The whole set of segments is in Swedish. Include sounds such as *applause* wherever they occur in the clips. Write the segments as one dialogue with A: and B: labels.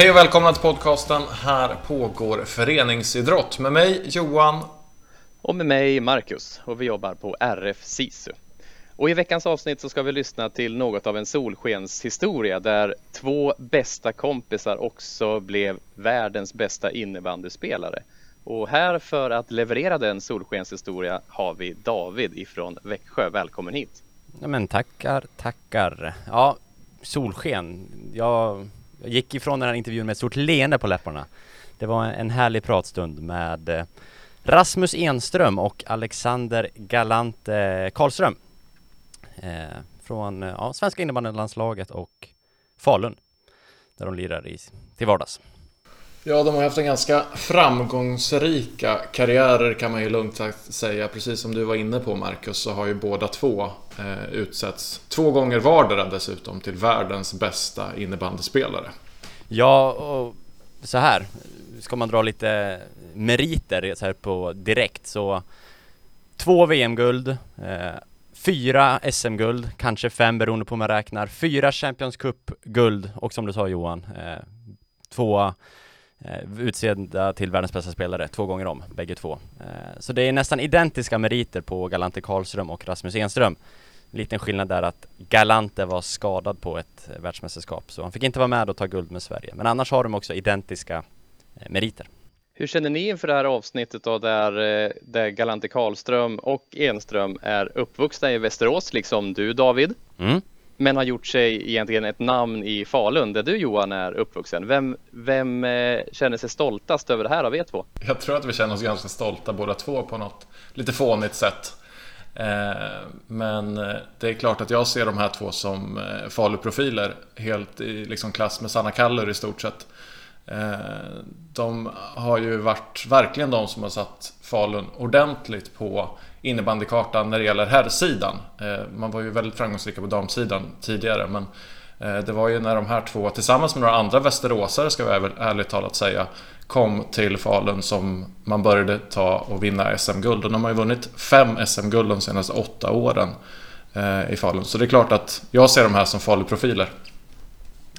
A: Hej och välkomna till podcasten Här pågår föreningsidrott med mig Johan
B: och med mig Marcus och vi jobbar på RF SISU. Och i veckans avsnitt så ska vi lyssna till något av en solskenshistoria där två bästa kompisar också blev världens bästa innebandyspelare. Och här för att leverera den solskenshistoria har vi David ifrån Växjö. Välkommen hit!
C: Ja men tackar, tackar. Ja, solsken. Jag, jag gick ifrån den här intervjun med ett stort leende på läpparna. Det var en härlig pratstund med eh, Rasmus Enström och Alexander Galante Karlström. Eh, från eh, ja, svenska innebandylandslaget och Falun. Där de lirar i, till vardags.
A: Ja, de har haft en ganska framgångsrika karriärer kan man ju lugnt säga. Precis som du var inne på Marcus så har ju båda två eh, utsetts två gånger vardera dessutom till världens bästa innebandyspelare.
C: Ja, och så här. Ska man dra lite meriter så här på direkt så två VM-guld, eh, fyra SM-guld, kanske fem beroende på hur man räknar, fyra Champions Cup-guld och som du sa Johan, eh, två eh, utsedda till världens bästa spelare två gånger om, bägge två. Eh, så det är nästan identiska meriter på Galante Karlström och Rasmus Enström. Liten skillnad där att Galante var skadad på ett världsmästerskap, så han fick inte vara med och ta guld med Sverige. Men annars har de också identiska eh, meriter.
B: Hur känner ni inför det här avsnittet då där, eh, där Galante Karlström och Enström är uppvuxna i Västerås, liksom du David? Mm men har gjort sig egentligen ett namn i Falun där du Johan är uppvuxen. Vem, vem eh, känner sig stoltast över det här av er två?
A: Jag tror att vi känner oss ganska stolta båda två på något lite fånigt sätt. Eh, men eh, det är klart att jag ser de här två som Faluprofiler helt i liksom klass med Sanna Kallur i stort sett. De har ju varit verkligen de som har satt Falun ordentligt på innebandykartan när det gäller herrsidan. Eh, man var ju väldigt framgångsrika på damsidan tidigare men eh, det var ju när de här två tillsammans med några andra västeråsare ska vi ärligt talat säga kom till Falun som man började ta och vinna SM-guld. Och de har ju vunnit fem SM-guld de senaste åtta åren eh, i Falun. Så det är klart att jag ser de här som Faluprofiler.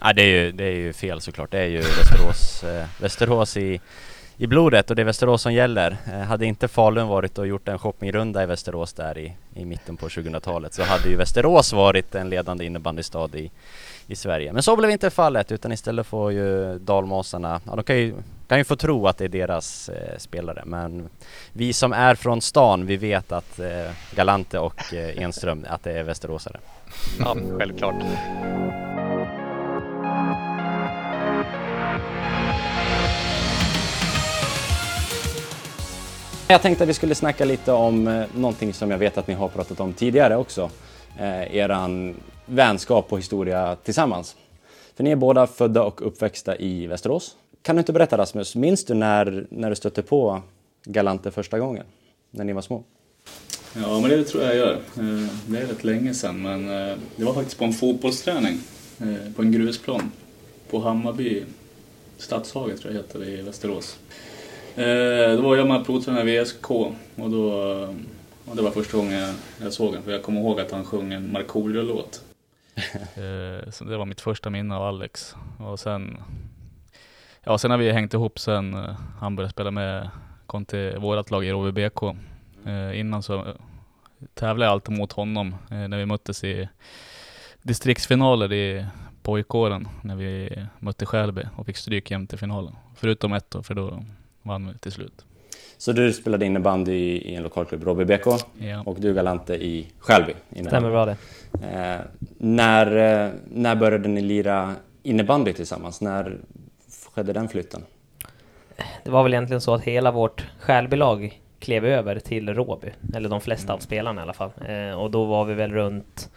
C: Ja, det är ju, det är ju fel såklart. Det är ju Västerås, Västerås i i blodet och det är Västerås som gäller. Eh, hade inte Falun varit och gjort en shoppingrunda i Västerås där i, i mitten på 2000-talet så hade ju Västerås varit en ledande innebandystad i, i Sverige. Men så blev inte fallet utan istället får ju dalmasarna, ja de kan ju, kan ju få tro att det är deras eh, spelare men vi som är från stan vi vet att eh, Galante och eh, Enström att det är västeråsare.
B: Ja, självklart.
C: Jag tänkte att vi skulle snacka lite om eh, någonting som jag vet att ni har pratat om tidigare också. Eh, eran vänskap och historia tillsammans. För ni är båda födda och uppväxta i Västerås. Kan du inte berätta Rasmus, minns du när, när du stötte på Galante första gången? När ni var små?
D: Ja, men det tror jag jag gör. Eh, det är rätt länge sedan, men eh, det var faktiskt på en fotbollsträning på en grusplan på Hammarby Stadshaget tror jag heter det i Västerås. Eh, då var jag med och i VSK och, då, eh, och det var första gången jag såg honom för jag kommer ihåg att han sjöng en Markoolio-låt. *laughs* eh, så det var mitt första minne av Alex. Och sen, ja, sen har vi hängt ihop sen eh, han började spela med, kom till vårt lag i Råby Eh, innan så eh, tävlade jag alltid mot honom eh, när vi möttes i distriktsfinaler i pojkåren när vi mötte Skälby och fick stryk jämte finalen. Förutom ett då, för då vann vi till slut.
C: Så du spelade innebandy i, en lokalklubb, Robby BK, ja. och du Galante i Skälby?
E: Stämmer bra det.
C: Eh, när, eh, när började ni lira innebandy tillsammans? När skedde den flytten?
E: Det var väl egentligen så att hela vårt Skälbylag klev över till Råby, eller de flesta mm. av spelarna i alla fall. Eh, och då var vi väl runt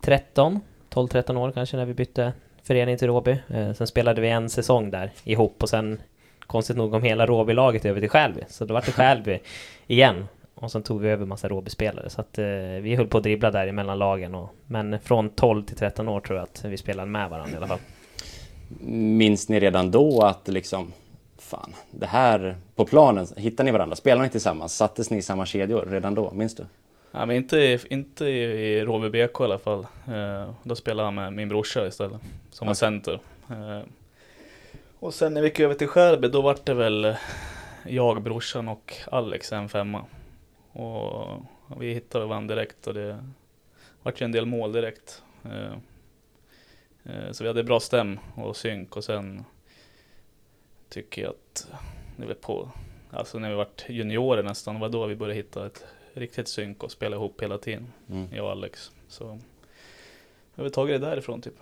E: 13, 12-13 år kanske när vi bytte förening till Råby. Eh, sen spelade vi en säsong där ihop och sen konstigt nog om hela Råby-laget över till Skälby. Så då var det Skälby *laughs* igen. Och sen tog vi över massa Råby-spelare. Så att eh, vi höll på att dribbla där emellan lagen. Och, men från 12 till 13 år tror jag att vi spelade med varandra i alla fall.
C: Minns ni redan då att liksom, fan, det här på planen, hittade ni varandra? Spelade ni tillsammans? Sattes ni i samma kedjor redan då? Minns du?
D: Ja, men inte, inte i Råby BK i alla fall. Eh, då spelade han med min brorsa istället, som var center. Eh, Och sen när vi gick över till Skärby då var det väl jag, brorsan och Alex en femma. Och vi hittade varandra direkt och det vart ju en del mål direkt. Eh, eh, så vi hade bra stäm och synk och sen tycker jag att det var på, alltså när vi vart juniorer nästan, det var då vi började hitta ett riktigt synk och spela ihop hela tiden, mm. jag och Alex. Så jag har tagit det därifrån typ.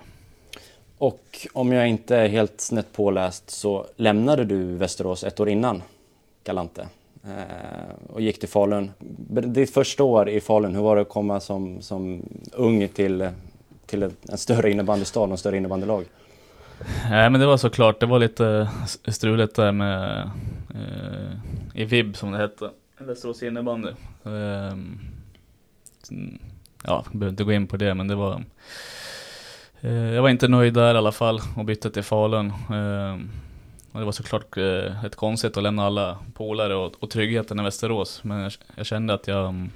C: Och om jag inte är helt snett påläst så lämnade du Västerås ett år innan Galante eh, och gick till Falun. Ditt första år i Falun, hur var det att komma som, som ung till, till en större innebandystad och en större innebandylag?
D: Nej men det var såklart, det var lite struligt där med eh, i VIB som det hette, Västerås innebandy. Eh, ja, jag behöver inte gå in på det men det var jag var inte nöjd där i alla fall och bytte till Falun. Eh, och det var såklart eh, ett konstigt att lämna alla polare och, och tryggheten i Västerås. Men jag, jag kände att jag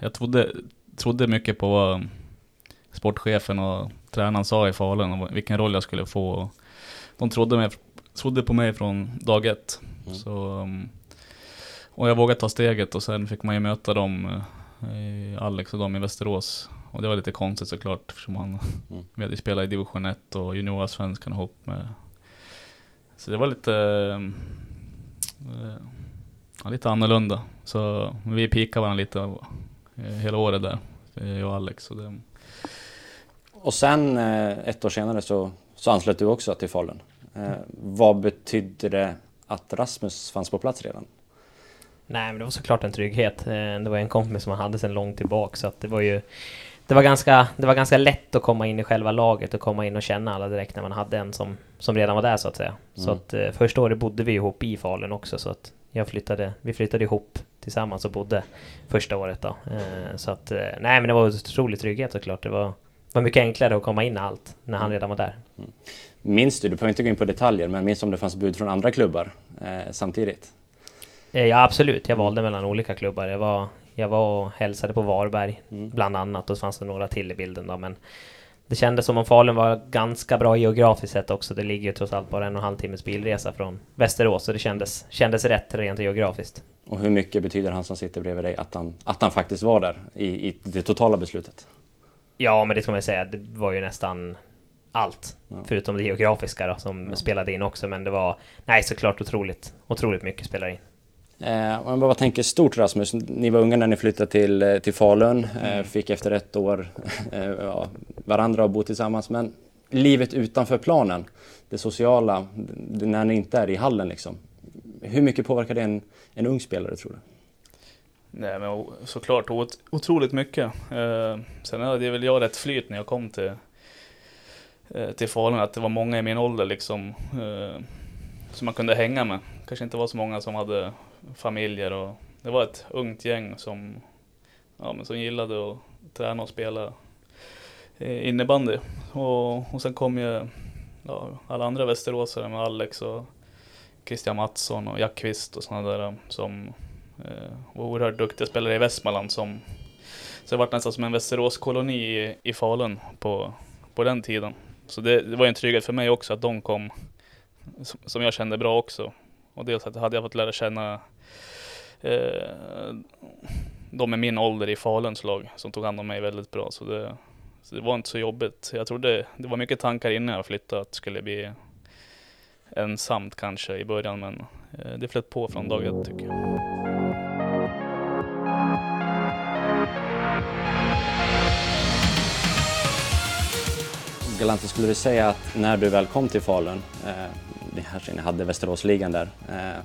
D: Jag trodde, trodde mycket på vad sportchefen och tränaren sa i Falun och vilken roll jag skulle få. De trodde, mig, trodde på mig från dag ett. Mm. Så, um, och jag vågade ta steget och sen fick man ju möta dem, eh, Alex och dem i Västerås. Och det var lite konstigt såklart eftersom man, mm. *laughs* vi hade spelat i division 1 och juniorsvenskan ihop med. Så det var lite, äh, ja, lite annorlunda. Så vi pikade varandra lite eh, hela året där, jag och Alex. Och det,
C: och sen eh, ett år senare så, så anslöt du också till Falun. Eh, vad betydde det att Rasmus fanns på plats redan?
E: Nej, men det var såklart en trygghet. Eh, det var en kompis som man hade sedan långt tillbaka, så att det var ju det var, ganska, det var ganska lätt att komma in i själva laget och komma in och känna alla direkt när man hade en som, som redan var där så att säga. Mm. Så att eh, första året bodde vi ihop i Falun också så att jag flyttade, vi flyttade ihop tillsammans och bodde första året då. Eh, så att, eh, nej men det var otrolig trygghet såklart. Det var, var mycket enklare att komma in i allt när han mm. redan var där. Mm.
C: Minns du, du behöver inte gå in på detaljer, men minns om det fanns bud från andra klubbar eh, samtidigt?
E: Ja absolut, jag valde mellan olika klubbar. Jag var, jag var och hälsade på Varberg mm. bland annat och så fanns det några till i bilden då men det kändes som om Falun var ganska bra geografiskt sett också. Det ligger ju trots allt bara en och en halv timmes bilresa från Västerås så det kändes, kändes rätt rent geografiskt.
C: Och hur mycket betyder han som sitter bredvid dig att han, att han faktiskt var där i, i det totala beslutet?
E: Ja, men det ska man säga. Det var ju nästan allt. Ja. Förutom det geografiska då, som ja. spelade in också. Men det var, nej såklart otroligt, otroligt mycket spelade in.
C: Eh, om bara tänker stort Rasmus, ni var unga när ni flyttade till, eh, till Falun, eh, mm. fick efter ett år *laughs* ja, varandra och bo tillsammans. Men livet utanför planen, det sociala, när ni inte är i hallen liksom. Hur mycket påverkar det en, en ung spelare tror du?
D: Nej men såklart otroligt mycket. Eh, sen hade väl jag rätt flyt när jag kom till, eh, till Falun, att det var många i min ålder liksom eh, som man kunde hänga med. Kanske inte var så många som hade familjer och det var ett ungt gäng som, ja, men som gillade att träna och spela innebandy. Och, och sen kom ju ja, alla andra västeråsare med Alex och Christian Mattsson och Jack Kvist och sådana där som Eh, var oerhört duktiga spelare i Västmanland som så det var nästan som en Västerås-koloni i, i Falun på, på den tiden. Så det, det var en trygghet för mig också att de kom som, som jag kände bra också. Och dels att hade jag fått lära känna Eh, de med min ålder i Faluns lag som tog hand om mig väldigt bra. Så det, så det var inte så jobbigt. Jag trodde, det var mycket tankar innan jag flyttade att det skulle bli ensamt kanske i början men eh, det flöt på från dag ett tycker jag.
C: Galante, skulle du säga att när du väl kom till Falun, eh, ni hade Västeråsligan där, eh,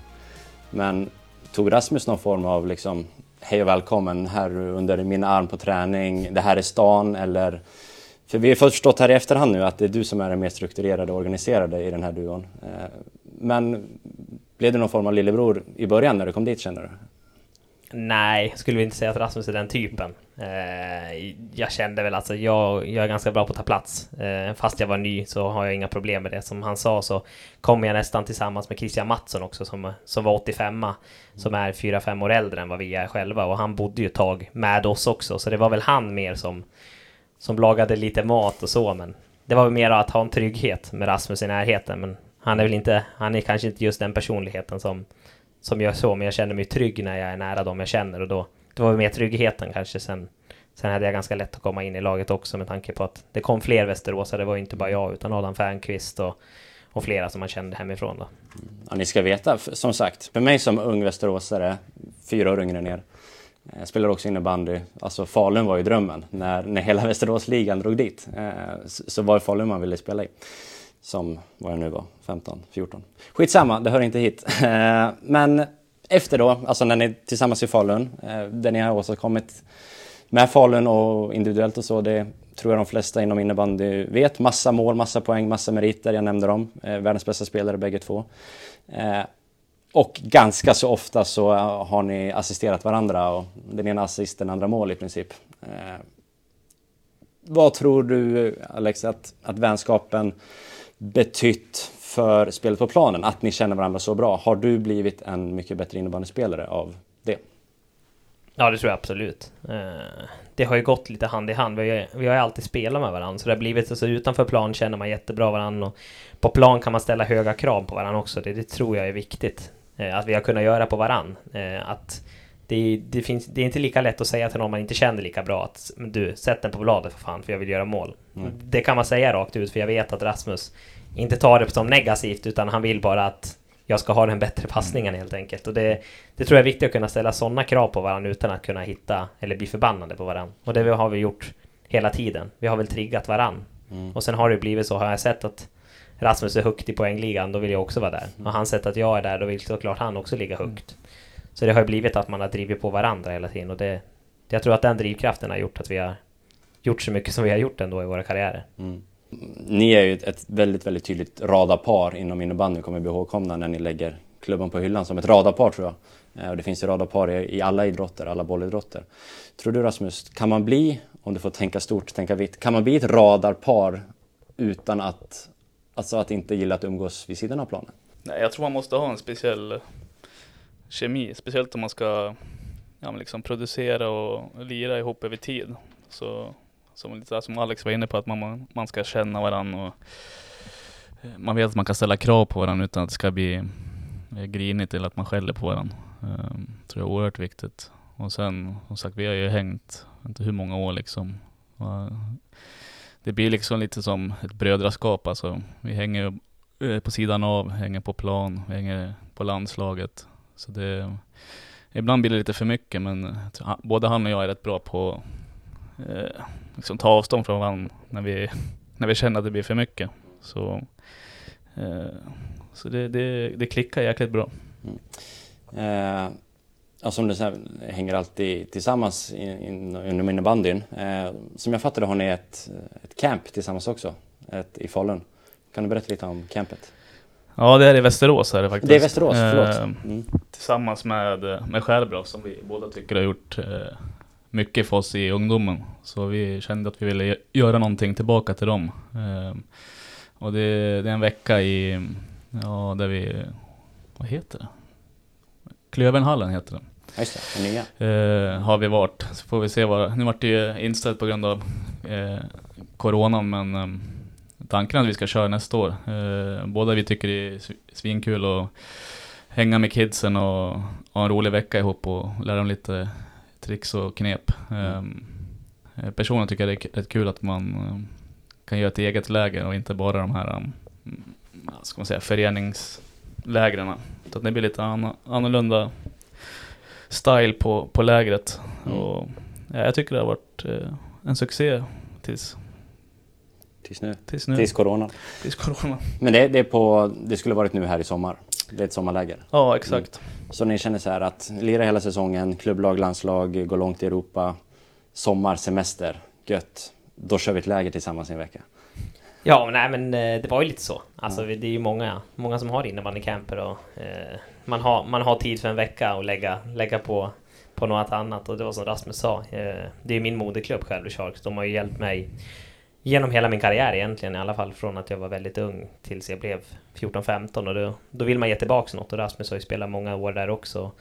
C: men tog Rasmus någon form av liksom, hej och välkommen här under min arm på träning, det här är stan eller för vi har förstått här i efterhand nu att det är du som är den mer strukturerade och organiserade i den här duon. Eh, men blev det någon form av lillebror i början när du kom dit känner du?
E: Nej, skulle vi inte säga att Rasmus är den typen. Eh, jag kände väl alltså, jag, jag är ganska bra på att ta plats. Eh, fast jag var ny så har jag inga problem med det. Som han sa så kom jag nästan tillsammans med Christian Mattsson också som, som var 85 Som är 4-5 år äldre än vad vi är själva. Och han bodde ju ett tag med oss också. Så det var väl han mer som, som lagade lite mat och så. Men det var väl mer att ha en trygghet med Rasmus i närheten. Men Han är väl inte, han är kanske inte just den personligheten som, som gör så, men jag känner mig trygg när jag är nära dem jag känner och då, det var mer tryggheten kanske sen Sen hade jag ganska lätt att komma in i laget också med tanke på att det kom fler Västeråsare. Det var inte bara jag utan Adam Fernqvist och, och flera som man kände hemifrån. Då.
C: Ja, ni ska veta, som sagt, för mig som ung Västeråsare, fyra år yngre än er, eh, jag spelade också innebandy. Alltså Falun var ju drömmen. När, när hela Västeråsligan drog dit eh, så var det Falun man ville spela i. Som vad jag nu var, 15, 14. Skitsamma, det hör inte hit. *laughs* Eh, men efter då, alltså när ni tillsammans i Falun, eh, det ni har åstadkommit med Falun och individuellt och så, det tror jag de flesta inom innebandy vet. Massa mål, massa poäng, massa meriter, jag nämnde dem. Eh, världens bästa spelare bägge två. Och ganska så ofta så har ni assisterat varandra och den ena assist, den andra mål i princip. Vad tror du Alex att, att vänskapen betytt för spelet på planen? Att ni känner varandra så bra. Har du blivit en mycket bättre innebandyspelare av det?
E: Ja, det tror jag absolut. Eh, det har ju gått lite hand i hand. Vi har, vi har ju alltid spelat med varandra, så det har blivit så alltså, utanför plan känner man jättebra varandra och på plan kan man ställa höga krav på varandra också. Det, det tror jag är viktigt. Eh, att vi har kunnat göra på varandra. Eh, att det, det, finns, det är inte lika lätt att säga till någon man inte känner lika bra att du, sätt den på bladet för fan, för jag vill göra mål. Mm. Det kan man säga rakt ut, för jag vet att Rasmus inte tar det som negativt, utan han vill bara att jag ska ha den bättre passningen helt enkelt. Och det, det tror jag är viktigt att kunna ställa sådana krav på varandra utan att kunna hitta, eller bli förbannade på varandra. Och det har vi gjort hela tiden. Vi har väl triggat varandra. Mm. Och sen har det blivit så, har jag sett att Rasmus är högt i poängligan, då vill jag också vara där. Och han sett att jag är där, då vill såklart han också ligga högt. Så det har ju blivit att man har drivit på varandra hela tiden och det... Jag tror att den drivkraften har gjort att vi har gjort så mycket som vi har gjort ändå i våra karriärer. Mm.
C: Ni är ju ett väldigt, väldigt tydligt radarpar inom innebandy, kommer bli ihågkomna när ni lägger klubban på hyllan som ett radarpar tror jag. Eh, och det finns ju radarpar i alla idrotter, alla bollidrotter. Tror du Rasmus, kan man bli, om du får tänka stort, tänka vitt, kan man bli ett radarpar utan att Alltså att inte gilla att umgås vid sidan av planen?
D: Nej, jag tror man måste ha en speciell kemi, speciellt om man ska ja, liksom producera och lira ihop över tid. Så som, lite som Alex var inne på, att man, man ska känna varandra och eh, man vet att man kan ställa krav på varandra utan att det ska bli eh, grinigt eller att man skäller på varandra. Um, ehm, tror jag är oerhört viktigt. Och sen, som sagt, vi har ju hängt, inte hur många år liksom det blir liksom lite som ett brödraskap alltså. Vi hänger eh, på sidan av, hänger på plan, hänger på landslaget. Så det, ibland blir det lite för mycket men både han och jag är rätt bra på eh, liksom ta avstånd från varandra när vi, *laughs* när vi känner att det blir för mycket. Så, eh, så det, det, det klickar jäkligt bra. Mm.
C: Eh, Ja, som du säger, hänger alltid tillsammans inom innebandyn. Eh, som jag fattade har ni ett, ett camp tillsammans också, ett, i Falun. Kan du berätta lite om campet?
D: Ja, det är i Västerås är det faktiskt.
C: Det är Västerås, förlåt. Eh, mm.
D: Tillsammans med, med Skärbrå som vi båda tycker har gjort eh, mycket för oss i ungdomen. Så vi kände att vi ville göra någonting tillbaka till dem. Eh, och det, det, är en vecka i, ja, där vi, vad heter det? Klövenhallen heter den.
C: Just det, den nya.
D: Eh, har vi varit. Så får vi se vad, nu vart det ju inställt på grund av eh, Coronan men eh, tanken att vi ska köra nästa år. Eh, båda vi tycker det är svinkul att hänga med kidsen och ha en rolig vecka ihop och lära dem lite tricks och knep. Mm. Eh, personligen tycker jag det är rätt kul att man eh, kan göra ett eget läger och inte bara de här um, ska man säga, föreningslägren. Så att det blir lite annorlunda style på, på lägret. Mm. Och, ja, jag tycker det har varit eh, en succé tills
C: Tills nu?
D: Tills nu.
C: Tills corona.
D: Tills corona.
C: Men det, det, är på, det skulle varit nu här i sommar? Det är ett sommarläger?
D: Ja, exakt. Mm.
C: Så ni känner så här att lira hela säsongen, klubblag, landslag, gå långt i Europa, sommar, semester, gött. Då kör vi ett läger tillsammans i en vecka.
E: Ja, nej men eh, det var ju lite så. Alltså mm. det är ju många, många som har innebandycamper och eh, man, har, man har tid för en vecka att lägga, lägga på, på något annat och det var som Rasmus sa. Eh, det är min moderklubb själv, Sharks. De har ju hjälpt mig genom hela min karriär egentligen, i alla fall från att jag var väldigt ung tills jag blev 14-15 och då, då vill man ge tillbaka något och Rasmus har ju spelat många år där också.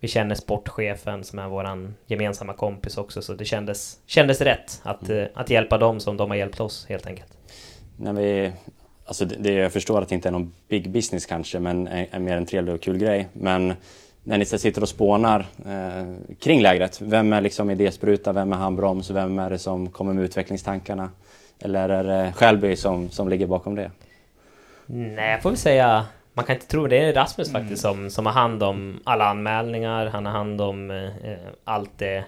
E: Vi känner sportchefen som är våran gemensamma kompis också så det kändes, kändes rätt att, mm. att hjälpa dem som de har hjälpt oss helt enkelt
C: när vi alltså det, det, jag förstår att det inte är någon big business kanske, men är, är mer en trevlig och kul grej. Men när ni sitter och spånar eh, kring lägret, vem är liksom idéspruta, vem är handbroms, vem är det som kommer med utvecklingstankarna? Eller är det Skälby som, som ligger bakom det?
E: Nej, jag får väl säga man kan inte tro det. är Rasmus mm. faktiskt som, som har hand om alla anmälningar. Han har hand om eh, allt det,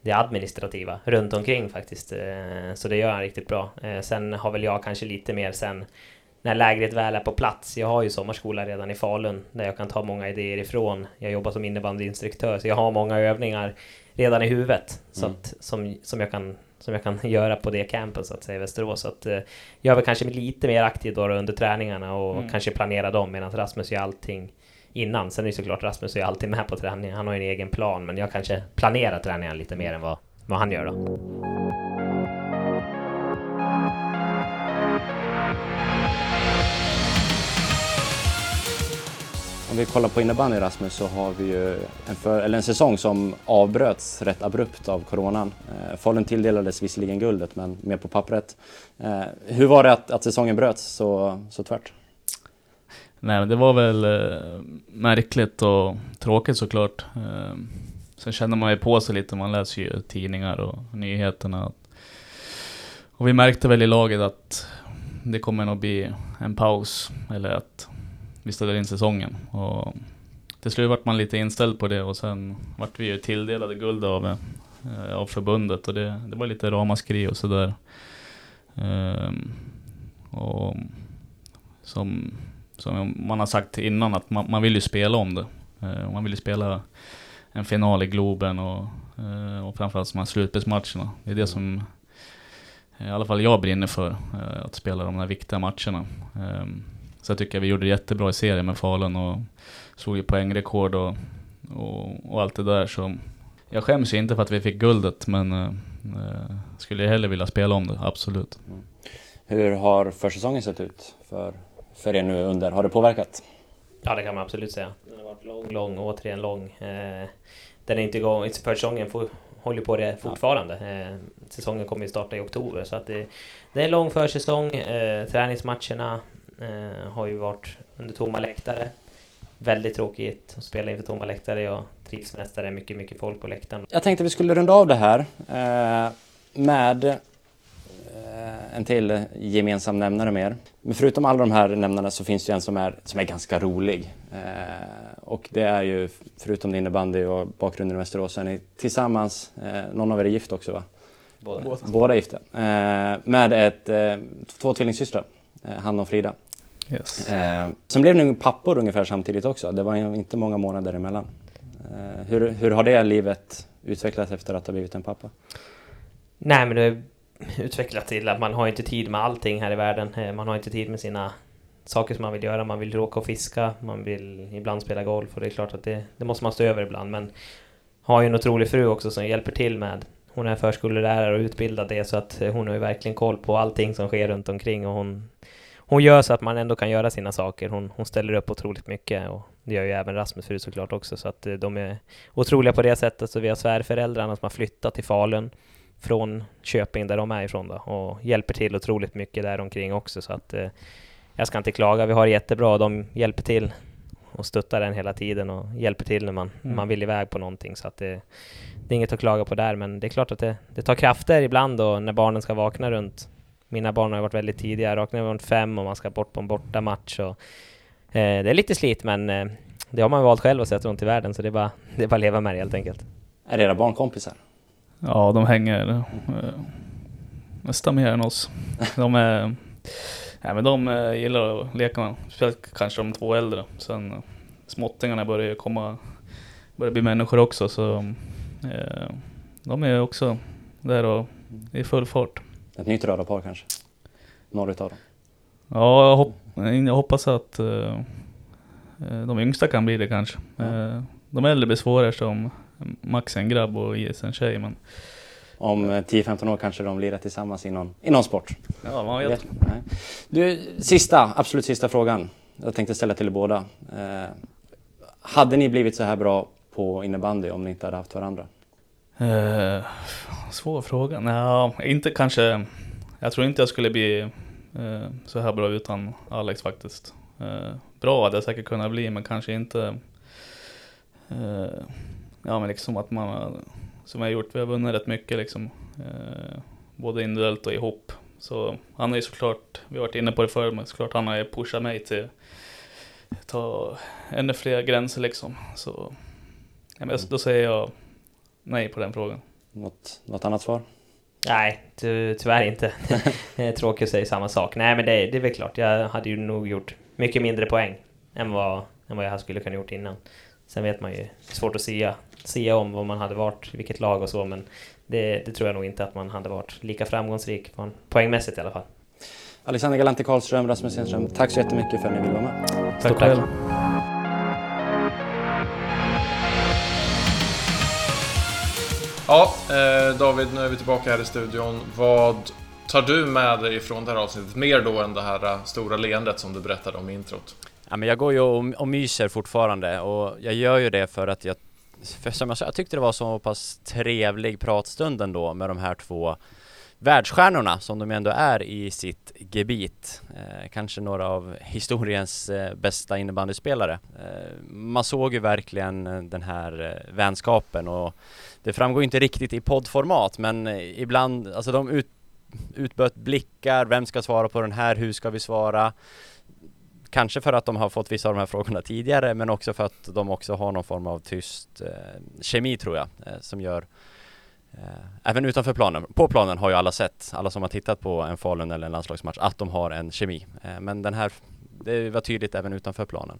E: det administrativa runt omkring faktiskt. Eh, så det gör han riktigt bra. Eh, sen har väl jag kanske lite mer sen när lägret väl är på plats. Jag har ju sommarskola redan i Falun där jag kan ta många idéer ifrån. Jag jobbar som innebandyinstruktör så jag har många övningar redan i huvudet så mm. att, som, som jag kan som jag kan *laughs* göra på det campen så att säga i Västerås. Så att, eh, jag är väl kanske lite mer aktiv då under träningarna och mm. kanske planera dem medan Rasmus gör allting innan. Sen är det såklart Rasmus är alltid med på träningen. Han har ju en egen plan men jag kanske planerar träningen lite mer än vad, vad han gör då.
C: Om vi kollar på innebandy Rasmus så har vi ju en, för, eller en säsong som avbröts rätt abrupt av coronan. Eh, Falun tilldelades visserligen guldet men mer på pappret. Eh, hur var det att, att säsongen bröts så, så tvärt?
D: Nej men det var väl eh, märkligt och tråkigt såklart. Eh, sen känner man ju på sig lite, man läser ju tidningar och nyheterna. Och vi märkte väl i laget att det kommer nog bli en paus eller att vi ställde in säsongen. Och till slut vart man lite inställd på det och sen vart vi ju tilldelade guld av, eh, av förbundet och det, det var lite ramaskri och sådär. Um, och som, som man har sagt innan att man, man vill ju spela om det. Uh, man vill ju spela en final i Globen och, uh, och framförallt de här slutspelsmatcherna. Det är det som i alla fall jag brinner för, uh, att spela de här viktiga matcherna. Um, så jag tycker vi gjorde det jättebra i serien med Falun och slog ju poängrekord och, och, och, allt det där. Så jag skäms ju inte för att vi fick guldet men äh, skulle jag hellre vilja spela om det, absolut. Mm.
C: Hur har försäsongen sett ut för, för er nu under? Har det påverkat?
E: Ja det kan man absolut säga. Den har varit lång, lång, återigen lång. Eh, den är inte igång, försäsongen får, håller på det fortfarande. Eh, säsongen kommer ju starta i oktober så att det, det är en lång försäsong. Eh, träningsmatcherna Eh, har ju varit under tomma läktare. Väldigt tråkigt att spela inför tomma läktare. Jag trivs mest där det är mycket, mycket folk på läktaren.
C: Jag tänkte vi skulle runda av det här eh, med eh, en till gemensam nämnare mer. Men förutom alla de här nämnarna så finns det en som är, som är ganska rolig. Eh, och det är ju, förutom din innebandy och bakgrunden i Västerås, så är ni tillsammans, eh, någon av er är gift också va?
E: Båda.
C: Båda gifta. Eh, med ett, eh, två tvillingsystrar, Hanna och Frida.
D: Yes.
C: Eh, sen blev ni pappor ungefär samtidigt också. Det var inte många månader emellan. Eh, hur, hur har det livet utvecklats efter att ha blivit en pappa?
E: Nej, men det har utvecklat till att man har inte tid med allting här i världen. Eh, man har inte tid med sina saker som man vill göra. Man vill åka och fiska, man vill ibland spela golf och det är klart att det, det måste man stå över ibland. Men har ju en otrolig fru också som hjälper till med. Hon är förskollärare och utbildad det så att hon har ju verkligen koll på allting som sker runt omkring och hon hon gör så att man ändå kan göra sina saker. Hon, hon ställer upp otroligt mycket och det gör ju även Rasmus fru såklart också. Så att eh, de är otroliga på det sättet. Så vi har svärföräldrarna som har flyttat till Falun från Köping där de är ifrån då och hjälper till otroligt mycket där omkring också. Så att eh, jag ska inte klaga. Vi har det jättebra. De hjälper till och stöttar en hela tiden och hjälper till när man, mm. man vill iväg på någonting. Så att det, det är inget att klaga på där, men det är klart att det, det tar krafter ibland då när barnen ska vakna runt mina barn har varit väldigt tidiga. Raknar runt fem och man ska bort på en bortamatch. Och, eh, det är lite slit men eh, det har man valt själv att sätta runt i världen så det är bara, det är bara att leva med det helt enkelt.
C: Är era barn kompisar?
D: Ja, de hänger eh, nästan mer än oss. De är... Ja, men de eh, gillar att leka, speciellt kanske de två äldre. Sen eh, småttingarna börjar komma, börjar bli människor också så eh, de är också där och i full fart.
C: Ett nytt radarpar kanske? Några utav dem?
D: Ja, jag, hopp jag hoppas att uh, de yngsta kan bli det kanske. Ja. Uh, de äldre blir svårare som Max en grabb och IS en tjej. Men...
C: Om 10-15 år kanske de lirar tillsammans i någon, i någon sport?
D: Ja, man vet.
C: Du, sista, absolut sista frågan. Jag tänkte ställa till er båda. Uh, hade ni blivit så här bra på innebandy om ni inte hade haft varandra?
D: Eh, svår fråga. Nej, inte kanske. Jag tror inte jag skulle bli
F: eh, så här bra utan Alex faktiskt. Eh, bra hade jag säkert kunnat bli, men kanske inte eh, Ja men liksom att man, som jag har gjort, vi har vunnit rätt mycket liksom. Eh, både individuellt och ihop. Så han är ju såklart, vi har varit inne på det förr, men såklart han har ju pushat mig till ta ännu fler gränser liksom. Så ja, men då säger jag nej på den frågan.
C: Något, något annat svar?
E: Nej, ty tyvärr inte. Det *laughs* är Tråkigt att säga samma sak. Nej, men det, det är väl klart. Jag hade ju nog gjort mycket mindre poäng än vad, än vad jag skulle kunna gjort innan. Sen vet man ju, det är svårt att sia, sia om vad man hade varit, i vilket lag och så, men det, det tror jag nog inte att man hade varit lika framgångsrik på en, poängmässigt i alla fall.
C: Alexander Galante Karlström, Rasmus Enström, tack så jättemycket för att ni ville vara med.
F: Tack. själv.
A: Ja, eh, David, nu är vi tillbaka här i studion. Vad tar du med dig från det här avsnittet? Mer då än det här eh, stora leendet som du berättade om i introt.
C: Ja, men jag går ju och, och myser fortfarande och jag gör ju det för att jag, för som jag sa, jag tyckte det var så pass trevlig pratstund ändå med de här två världsstjärnorna som de ändå är i sitt gebit. Eh, kanske några av historiens eh, bästa innebandyspelare. Eh, man såg ju verkligen eh, den här eh, vänskapen och det framgår inte riktigt i poddformat men eh, ibland, alltså de ut, utböt blickar, vem ska svara på den här, hur ska vi svara? Kanske för att de har fått vissa av de här frågorna tidigare men också för att de också har någon form av tyst eh, kemi tror jag eh, som gör Eh, även utanför planen. På planen har ju alla sett, alla som har tittat på en Falun eller en landslagsmatch, att de har en kemi. Eh, men den här, det var tydligt även utanför planen.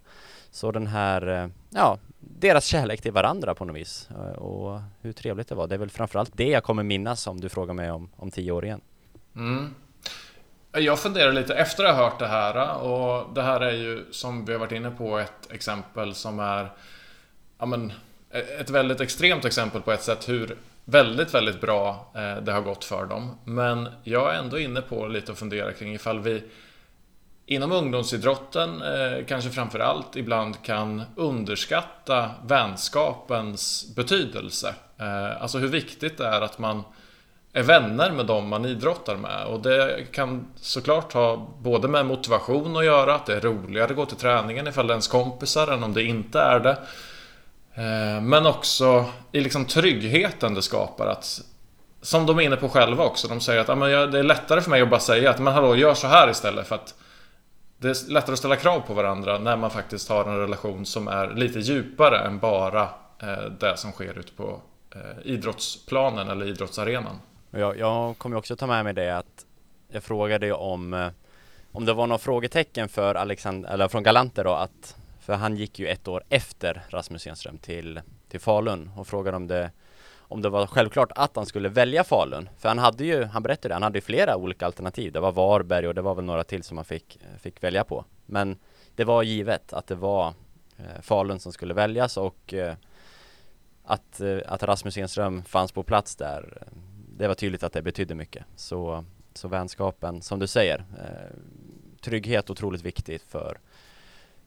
C: Så den här, eh, ja, deras kärlek till varandra på något vis. Och hur trevligt det var. Det är väl framförallt det jag kommer minnas om du frågar mig om, om tio år igen.
A: Mm. Jag funderar lite efter att ha hört det här och det här är ju som vi har varit inne på ett exempel som är ja, men, e- ett väldigt extremt exempel på ett sätt hur väldigt, väldigt bra eh, det har gått för dem. Men jag är ändå inne på lite att fundera kring ifall vi inom ungdomsidrotten eh, kanske framför allt ibland kan underskatta vänskapens betydelse. Eh, alltså hur viktigt det är att man är vänner med dem man idrottar med. Och det kan såklart ha både med motivation att göra, att det är roligare att gå till träningen ifall det är ens kompisar än om det inte är det. Eh, men också i liksom tryggheten det skapar att Som de är inne på själva också, de säger att men det är lättare för mig att bara säga att men hallå, gör så här istället för att Det är lättare att ställa krav på varandra när man faktiskt har en relation som är lite djupare än bara eh, det som sker ute på eh, idrottsplanen eller idrottsarenan.
C: Jag, jag kommer också ta med mig det att jag frågade om om det var några frågetecken för Alexander, eller från Galante då att för han gick ju ett år efter Rasmus Enström till, till Falun och frågade om det om det var självklart att han skulle välja Falun. För han hade ju, han berättade det, han hade ju flera olika alternativ. Det var Varberg och det var väl några till som han fick, fick välja på. Men det var givet att det var eh, Falun som skulle väljas och eh, att, eh, att Rasmus Enström fanns på plats där eh, det var tydligt att det betydde mycket. Så, så vänskapen, som du säger, eh, trygghet otroligt viktigt för,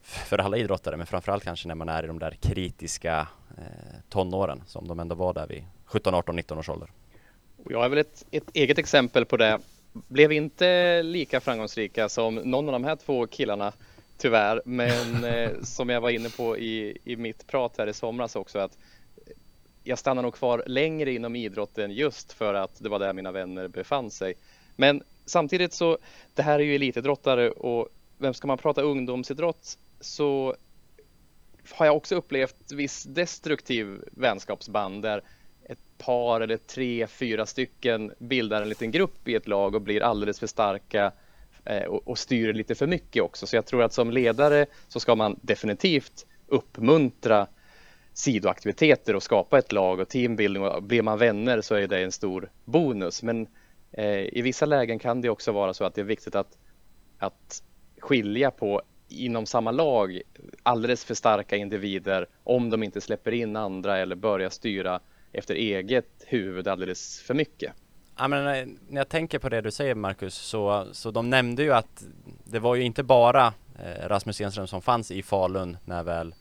C: för alla idrottare, men framförallt kanske när man är i de där kritiska eh, tonåren som de ändå var där vid 17, 18, 19 års ålder.
B: Och jag har väl ett, ett eget exempel på det. Blev inte lika framgångsrika som någon av de här två killarna tyvärr, men *laughs* eh, som jag var inne på i, i mitt prat här i somras också att jag stannar nog kvar längre inom idrotten just för att det var där mina vänner befann sig. Men samtidigt så, det här är ju elitidrottare och vem ska man prata ungdomsidrott så har jag också upplevt viss destruktiv vänskapsband där ett par eller tre, fyra stycken bildar en liten grupp i ett lag och blir alldeles för starka eh, och, styr lite för mycket också. Så jag tror att som ledare så ska man definitivt uppmuntra sidoaktiviteter och skapa ett lag och teambuilding och blir man vänner så är det en stor bonus. Men eh, i vissa lägen kan det också vara så att det är viktigt att, att skilja på inom samma lag alldeles för starka individer om de inte släpper in andra eller börjar styra efter eget huvud alldeles för mycket.
C: Ja, men eh, när jag tänker på det du säger Marcus, så, så de nämnde ju att det var ju inte bara eh, Rasmus Enström som fanns i Falun när väl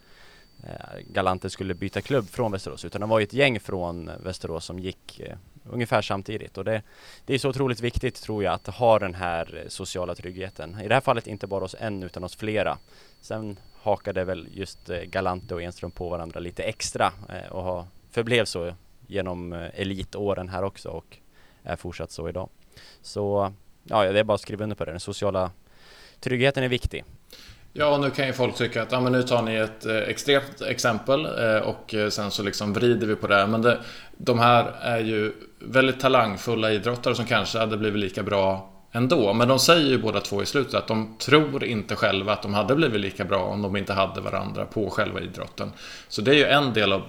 C: eh, Galante skulle byta klubb från Västerås, utan det var ju ett gäng från Västerås som gick ungefär samtidigt och det, det är så otroligt viktigt tror jag att ha den här eh, sociala tryggheten. I det här fallet inte bara hos en utan hos flera. Sen hakade väl just eh, Galante och Enström på varandra lite extra eh, och har, förblev så genom elitåren här också och är fortsatt så idag. Så ja, det är bara att skriva under på det. Den sociala tryggheten är viktig.
A: Ja, nu kan ju folk tycka att ja, men nu tar ni ett eh, extremt exempel eh, och eh, sen så liksom vrider vi på det. Men det, de här är ju väldigt talangfulla idrottare som kanske hade blivit lika bra ändå. Men de säger ju båda två i slutet att de tror inte själva att de hade blivit lika bra om de inte hade varandra på själva idrotten. Så det är ju en del av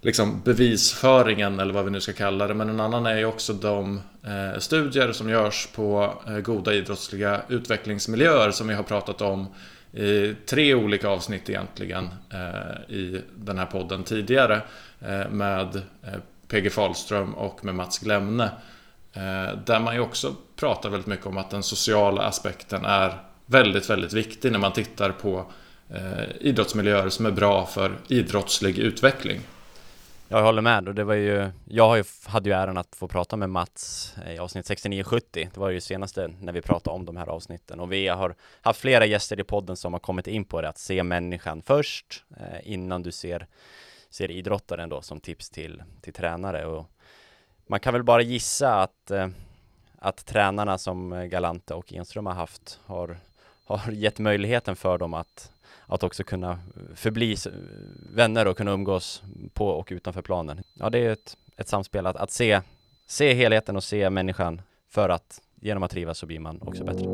A: liksom bevisföringen eller vad vi nu ska kalla det. Men en annan är ju också de eh, studier som görs på eh, goda idrottsliga utvecklingsmiljöer som vi har pratat om i tre olika avsnitt egentligen eh, i den här podden tidigare eh, med eh, PG Fahlström och med Mats Glemne. Eh, där man ju också pratar väldigt mycket om att den sociala aspekten är väldigt, väldigt viktig när man tittar på eh, idrottsmiljöer som är bra för idrottslig utveckling.
C: Jag håller med och det var ju, jag hade ju äran att få prata med Mats i avsnitt 69-70. Det var ju senaste när vi pratade om de här avsnitten och vi har haft flera gäster i podden som har kommit in på det, att se människan först eh, innan du ser, ser idrottaren då som tips till, till tränare och man kan väl bara gissa att, eh, att tränarna som Galante och Enström har haft har, har gett möjligheten för dem att att också kunna förbli vänner och kunna umgås på och utanför planen. Ja, det är ett, ett samspel att, att se, se helheten och se människan för att genom att trivas så blir man också bättre.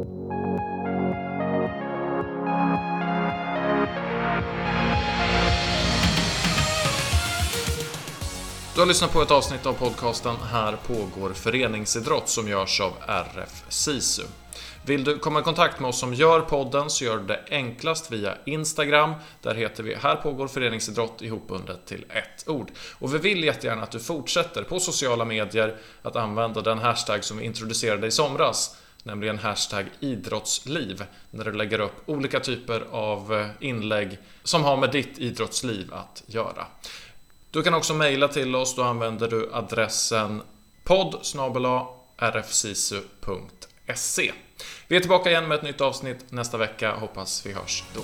A: Du har lyssnat på ett avsnitt av podcasten Här pågår föreningsidrott som görs av RF SISU. Vill du komma i kontakt med oss som gör podden så gör du det enklast via Instagram. Där heter vi Här pågår föreningsidrott ihopbundet till ett ord. Och vi vill jättegärna att du fortsätter på sociala medier att använda den hashtag som vi introducerade i somras nämligen hashtag idrottsliv, när du lägger upp olika typer av eh, inlägg som har med ditt idrottsliv att göra. Du kan också mejla till oss, då använder du adressen podd rfsisu.se. Vi är tillbaka igen med ett nytt avsnitt nästa vecka. Hoppas vi hörs då.